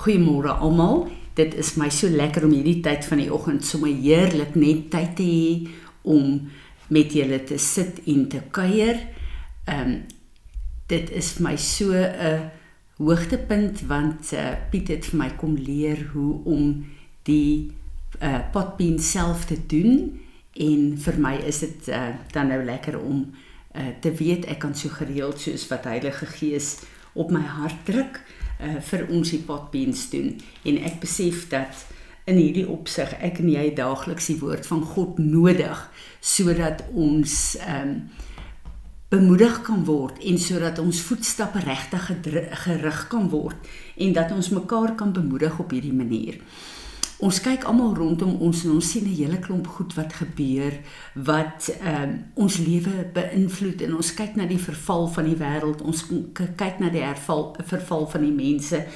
Goeiemôre almal. Dit is my so lekker om hierdie tyd van die oggend sommer heerlik net tyd te hê om met julle te sit en te kuier. Ehm um, dit is vir my so 'n hoogtepunt want uh, Piet het vir my kom leer hoe om die uh, potbeen self te doen en vir my is dit uh, dan nou lekker om uh, te weet ek kan so gereeld soos wat Heilige Gees op my hart druk uh, vir ons die potbeens doen en ek besef dat in hierdie opsig ek en jy daagliks die woord van God nodig sodat ons ehm um, bemoedig kan word en sodat ons voetstappe regtig gerig kan word en dat ons mekaar kan bemoedig op hierdie manier. Ons kyk almal rondom ons en ons sien 'n hele klomp goed wat gebeur wat um, ons lewe beïnvloed en ons kyk na die verval van die wêreld, ons kyk na die herval verval van die mense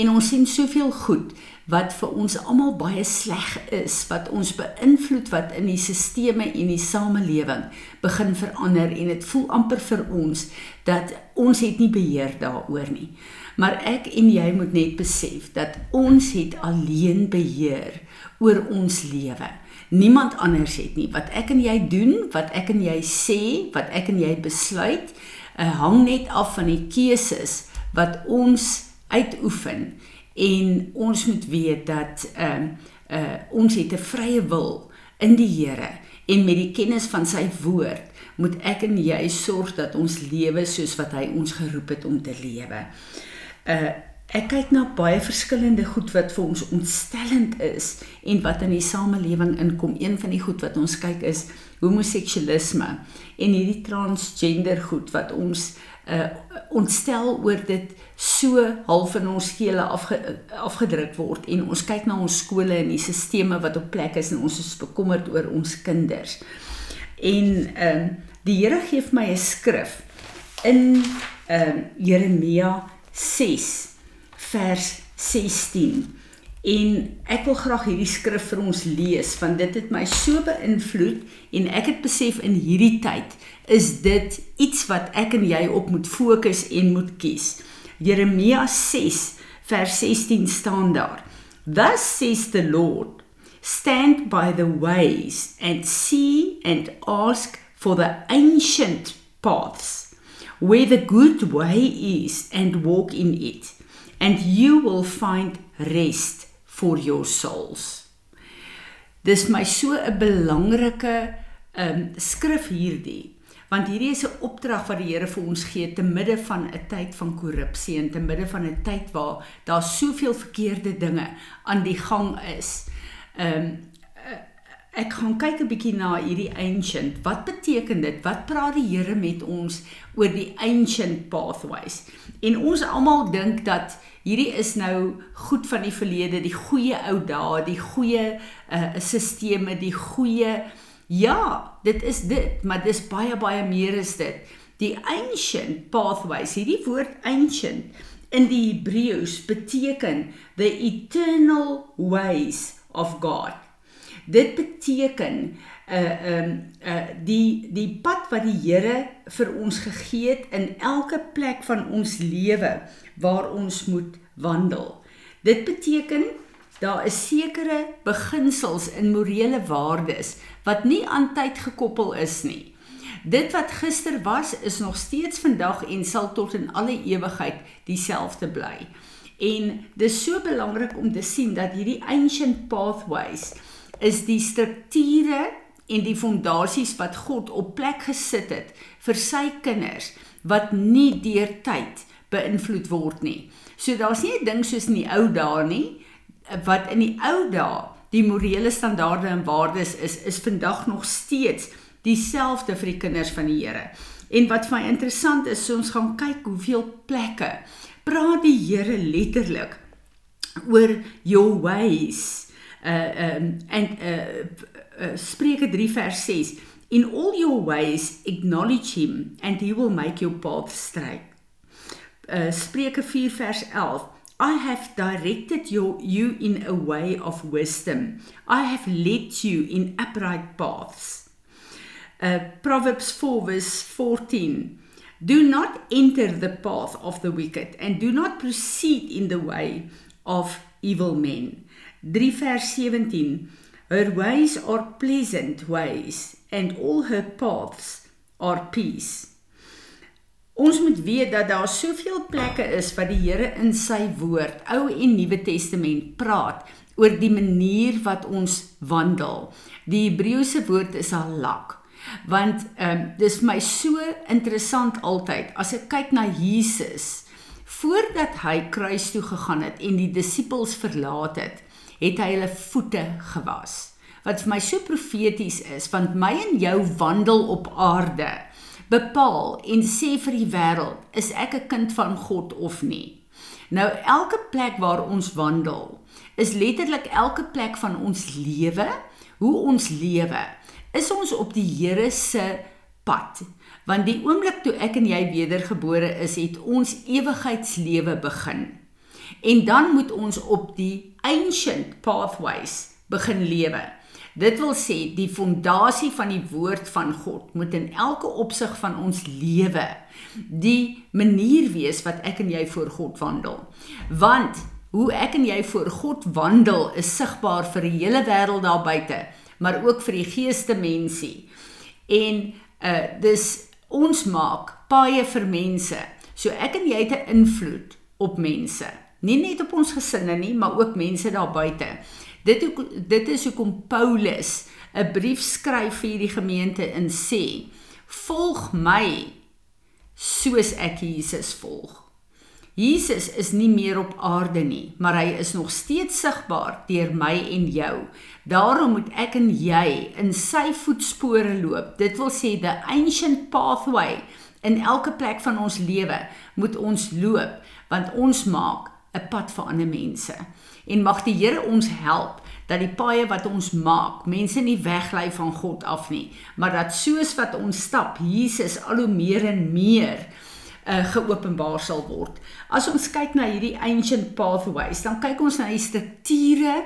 en ons sien soveel goed wat vir ons almal baie sleg is wat ons beïnvloed wat in die sisteme en die samelewing begin verander en dit voel amper vir ons dat ons het nie beheer daaroor nie. Maar ek en jy moet net besef dat ons het alleen beheer oor ons lewe. Niemand anders het nie. Wat ek en jy doen, wat ek en jy sê, wat ek en jy besluit, uh, hang net af van die keuses wat ons uitoefen en ons moet weet dat ehm uh, uh, ons het 'n vrye wil in die Here en met die kennis van sy woord moet ek en jy sorg dat ons lewe soos wat hy ons geroep het om te lewe uh ek kyk na baie verskillende goed wat vir ons ontstellend is en wat in die samelewing inkom. Een van die goed wat ons kyk is homoseksualisme en hierdie transgender goed wat ons uh ontstel oor dit so half in ons skele afge, afgedruk word en ons kyk na ons skole en die sisteme wat op plek is en ons is bekommerd oor ons kinders. En ehm uh, die Here gee vir my 'n skrif in ehm uh, Jeremia 6 vers 16. En ek wil graag hierdie skrif vir ons lees want dit het my so beïnvloed en ek het besef in hierdie tyd is dit iets wat ek en jy op moet fokus en moet kies. Jeremia 6 vers 16 staan daar. Thus says the Lord, stand by the ways and see and ask for the ancient paths where the good way is and walk in it and you will find rest for your souls. Dis my so 'n belangrike um skrif hierdie want hierdie is 'n opdrag wat die Here vir ons gee te midde van 'n tyd van korrupsie en te midde van 'n tyd waar daar soveel verkeerde dinge aan die gang is. Um ek gaan kyk 'n bietjie na hierdie ancient. Wat beteken dit? Wat praat die Here met ons oor die ancient pathways? En ons almal dink dat hierdie is nou goed van die verlede, die goeie ou dae, die goeie uh sisteme, die goeie ja, dit is dit, maar dis baie baie meer is dit. Die ancient pathways, hierdie woord ancient in die Hebreëus beteken the eternal ways of God. Dit beteken uh um uh die die pad wat die Here vir ons gegee het in elke plek van ons lewe waar ons moet wandel. Dit beteken daar is sekere beginsels in morele waardes wat nie aan tyd gekoppel is nie. Dit wat gister was, is nog steeds vandag en sal tot in alle ewigheid dieselfde bly. En dis so belangrik om te sien dat hierdie ancient pathways is die strukture en die fondasies wat God op plek gesit het vir sy kinders wat nie deur tyd beïnvloed word nie. So daar's nie 'n ding soos in die ou dae nie wat in die ou dae die morele standaarde en waardes is is vandag nog steeds dieselfde vir die kinders van die Here. En wat vir my interessant is, so ons gaan kyk hoeveel plekke praat die Here letterlik oor your ways uh um en uh, uh Spreuke 3 vers 6 In all your ways acknowledge him and he will make your path straight. Uh Spreuke 4 vers 11 I have directed your, you in a way of wisdom. I have led you in upright paths. Uh, Proverbs 4 verse 14. Do not enter the path of the wicked and do not proceed in the way of evil men. 3 vers 17 Her ways are pleasant ways and all her paths are peace. Ons moet weet dat daar soveel plekke is wat die Here in sy woord, Ou en Nuwe Testament praat oor die manier wat ons wandel. Die Hebreëse woord is halak. Want ehm um, dis vir my so interessant altyd as ek kyk na Jesus voordat hy kruis toe gegaan het en die disippels verlaat het, het hy hulle voete gewas. Wat vir my so profeties is, want my en jou wandel op aarde bepaal en sê vir die wêreld, is ek 'n kind van God of nie? Nou elke plek waar ons wandel, is letterlik elke plek van ons lewe, hoe ons lewe, is ons op die Here se pad. Want die oomblik toe ek en jy wedergebore is, het ons ewigheidslewe begin. En dan moet ons op die ancient pathways begin lewe. Dit wil sê die fondasie van die woord van God moet in elke opsig van ons lewe die manier wees wat ek en jy voor God wandel. Want hoe ek en jy voor God wandel is sigbaar vir die hele wêreld daar buite, maar ook vir die geeste mensie. En uh dis ons maak paaie vir mense. So ek en jy het 'n invloed op mense. Nie net op ons gesinne nie, maar ook mense daar buite. Dit dit is hoekom Paulus 'n brief skryf vir hierdie gemeente en sê: "Volg my soos ek Jesus volg." Jesus is nie meer op aarde nie, maar hy is nog steeds sigbaar deur my en jou. Daarom moet ek en jy in sy voetspore loop. Dit wil sê the ancient pathway in elke plek van ons lewe moet ons loop want ons maak 'n pad vir ander mense. En mag die Here ons help dat die paaie wat ons maak, mense nie weglei van God af nie, maar dat soos wat ons stap, Jesus al hoe meer en meer uh geopenbaar sal word. As ons kyk na hierdie ancient pathways, dan kyk ons na die strukture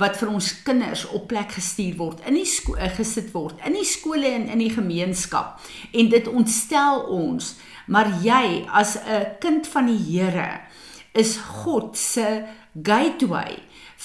wat vir ons kinders op plek gestuur word, in die uh, gesit word, in die skole en in die gemeenskap. En dit ontstel ons, maar jy as 'n kind van die Here is God se gateway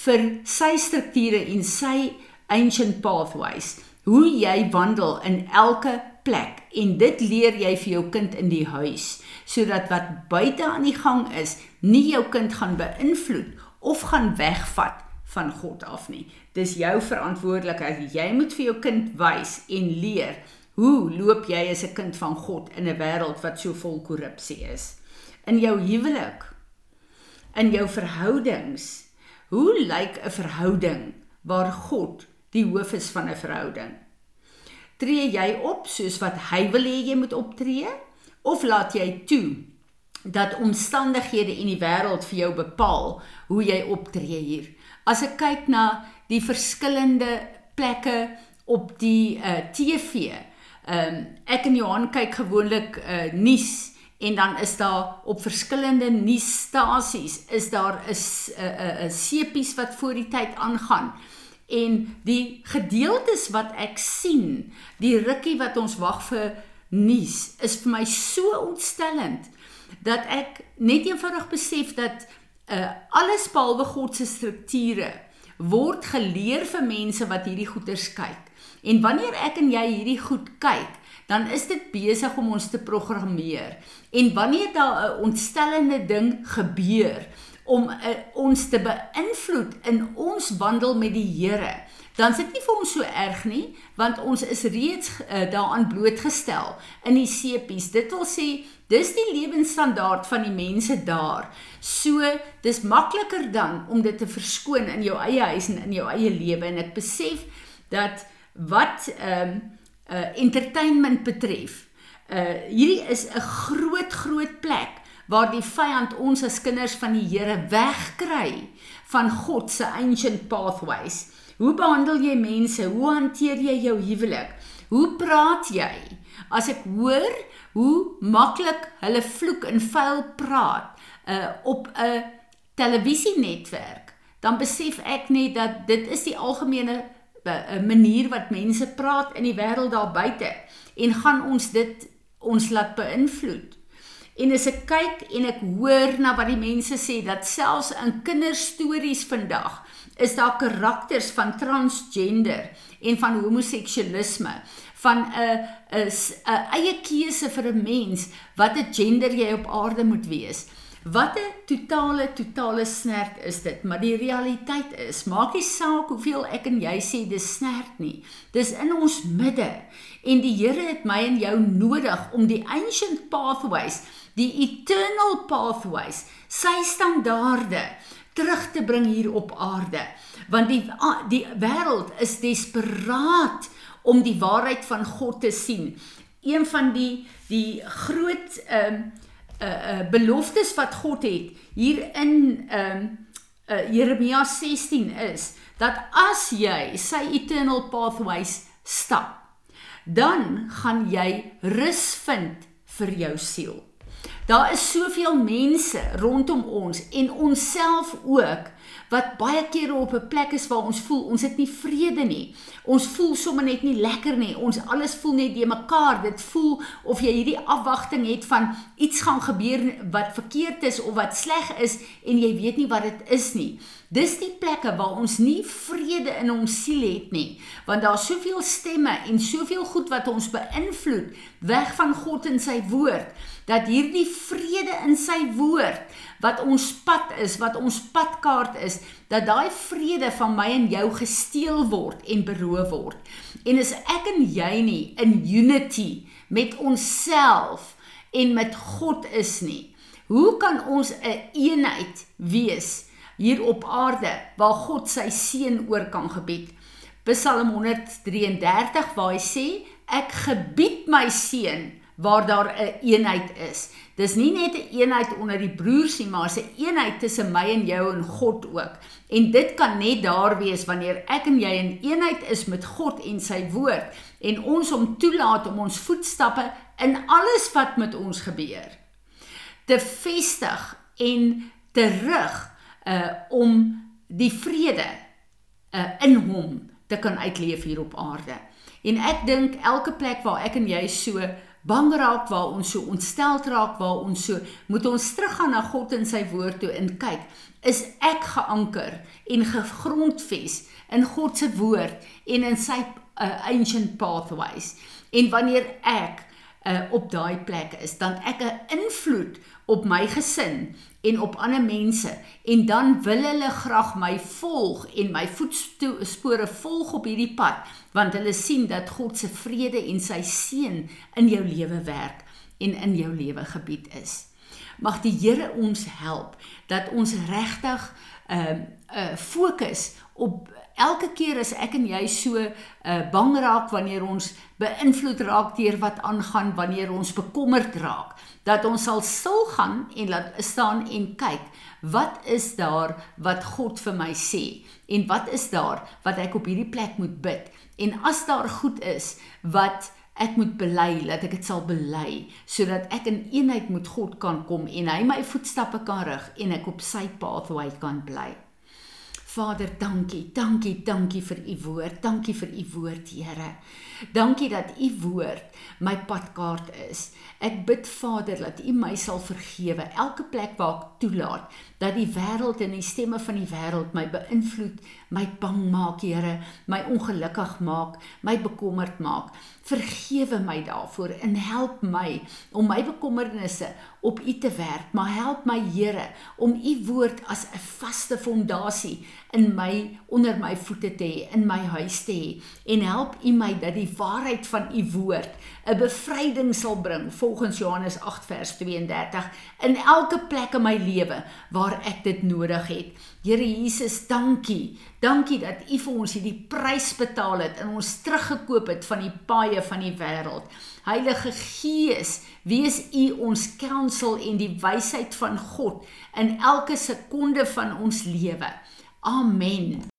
vir sy strukture en sy ancient pathways. Hoe jy wandel in elke plek en dit leer jy vir jou kind in die huis sodat wat buite aan die gang is nie jou kind gaan beïnvloed of gaan wegvat van God af nie. Dis jou verantwoordelikheid. Jy moet vir jou kind wys en leer hoe loop jy as 'n kind van God in 'n wêreld wat so vol korrupsie is. In jou huwelik in jou verhoudings. Hoe lyk 'n verhouding waar God die hoof is van 'n verhouding? Tree jy op soos wat hy wil hê jy moet optree of laat jy toe dat omstandighede in die wêreld vir jou bepaal hoe jy optree hier? As ek kyk na die verskillende plekke op die uh, eh, TV, ehm um, ek en Johan kyk gewoonlik uh, nuus en dan is daar op verskillende nuusstasies is daar 'n 'n 'n sepies wat voor die tyd aangaan. En die gedeeltes wat ek sien die rukkie wat ons wag vir nuus is vir my so ontstellend dat ek net eenvoudig besef dat uh, alles behalwe God se strukture word geleer vir mense wat hierdie goeters kyk. En wanneer ek en jy hierdie goed kyk dan is dit besig om ons te programmeer. En wanneer daar 'n ontstellende ding gebeur om uh, ons te beïnvloed in ons wandel met die Here, dan is dit nie vir ons so erg nie, want ons is reeds uh, daaraan blootgestel in die sepies. Dit wil sê dis die lewensstandaard van die mense daar. So dis makliker dan om dit te verskoon in jou eie huis en in jou eie lewe en ek besef dat wat ehm um, uh entertainment betref. Uh hierdie is 'n groot groot plek waar die vyand ons as kinders van die Here wegkry van God se ancient pathways. Hoe behandel jy mense? Hoe hanteer jy jou huwelik? Hoe praat jy? As ek hoor hoe maklik hulle vloek en vuil praat uh op 'n televisienetwerk, dan besef ek net dat dit is die algemene manier wat mense praat in die wêreld daar buite en gaan ons dit ons laat beïnvloed. En as ek kyk en ek hoor na wat die mense sê dat selfs in kinderstories vandag is daar karakters van transgender en van homoseksualisme van 'n 'n 'n eie keuse vir 'n mens wat 'n gender jy op aarde moet wees. Wat 'n totale totale snert is dit, maar die realiteit is, maak nie saak hoeveel ek en jy sê dis snert nie. Dis in ons midde en die Here het my en jou nodig om die ancient pathways, die eternal pathways, sy standaarde terug te bring hier op aarde. Want die die wêreld is desperaat om die waarheid van God te sien. Een van die die groot ehm um, uh, uh beloftes wat God het hier in ehm um, uh, Jeremia 16 is dat as jy sy eternal pathways stap, dan gaan jy rus vind vir jou siel. Daar is soveel mense rondom ons en onsself ook wat baie kere op 'n plek is waar ons voel ons het nie vrede nie. Ons voel sommer net nie lekker nie. Ons alles voel net de mekaar. Dit voel of jy hierdie afwagting het van iets gaan gebeur wat verkeerd is of wat sleg is en jy weet nie wat dit is nie. Dis die plekke waar ons nie vrede in ons siel het nie, want daar's soveel stemme en soveel goed wat ons beïnvloed weg van God en sy woord dat hierdie vrede in sy woord wat ons pad is, wat ons padkaart is, dat daai vrede van my en jou gesteel word en beroof word. En as ek en jy nie in unity met onsself en met God is nie, hoe kan ons 'n een eenheid wees hier op aarde waar God sy seën oor kan gebied? Psalm 133 waar hy sê ek gebied my seën waar daar 'n een eenheid is. Dis nie net 'n een eenheid onder die broers nie, maar 'n een eenheid tussen my en jou en God ook. En dit kan net daar wees wanneer ek en jy in eenheid is met God en sy woord en ons hom toelaat om ons voetstappe in alles wat met ons gebeur te vestig en te rig uh om die vrede uh in hom te kan uitleef hier op aarde. En ek dink elke plek waar ek en jy so bang raak, waar ons so ontstel raak, waar ons so moet ons teruggaan na God en sy woord toe en kyk, is ek geanker en gegrondves in God se woord en in sy uh, ancient pathways. En wanneer ek uh, op daai plek is, dan ek 'n invloed op my gesin en op ander mense en dan wil hulle graag my volg en my voetspore volg op hierdie pad want hulle sien dat God se vrede en sy seën in jou lewe werk en in jou lewe gebied is. Mag die Here ons help dat ons regtig 'n uh, uh, fokus op elke keer as ek en jy so uh, bang raak wanneer ons beïnvloed raak deur wat aangaan wanneer ons bekommerd raak dat ons sal stil gaan en laat staan en kyk wat is daar wat God vir my sê? En wat is daar wat ek op hierdie plek moet bid? En as daar goed is wat ek moet bely dat ek dit sal bely sodat ek in eenheid met God kan kom en hy my voetstappe kan rig en ek op sy pathway kan bly Vader, dankie. Dankie, dankie vir u woord. Dankie vir u woord, Here. Dankie dat u woord my padkaart is. Ek bid Vader dat u my sal vergewe elke plek waar ek toelaat dat die wêreld en die stemme van die wêreld my beïnvloed, my bang maak, Here, my ongelukkig maak, my bekommerd maak. Vergewe my daarvoor en help my om my bekommernisse op U te werp, maar help my Here om U woord as 'n vaste fondasie in my onder my voete te hê, in my huis te hê en help U my dat die waarheid van U woord 'n bevryding sal bring volgens Johannes 8 vers 32 in elke plek in my lewe waar ek dit nodig het. Here Jesus, dankie. Dankie dat U vir ons hierdie prys betaal het en ons teruggekoop het van die paaie van die wêreld. Heilige Gees, wees U ons counsel en die wysheid van God in elke sekonde van ons lewe. Amen.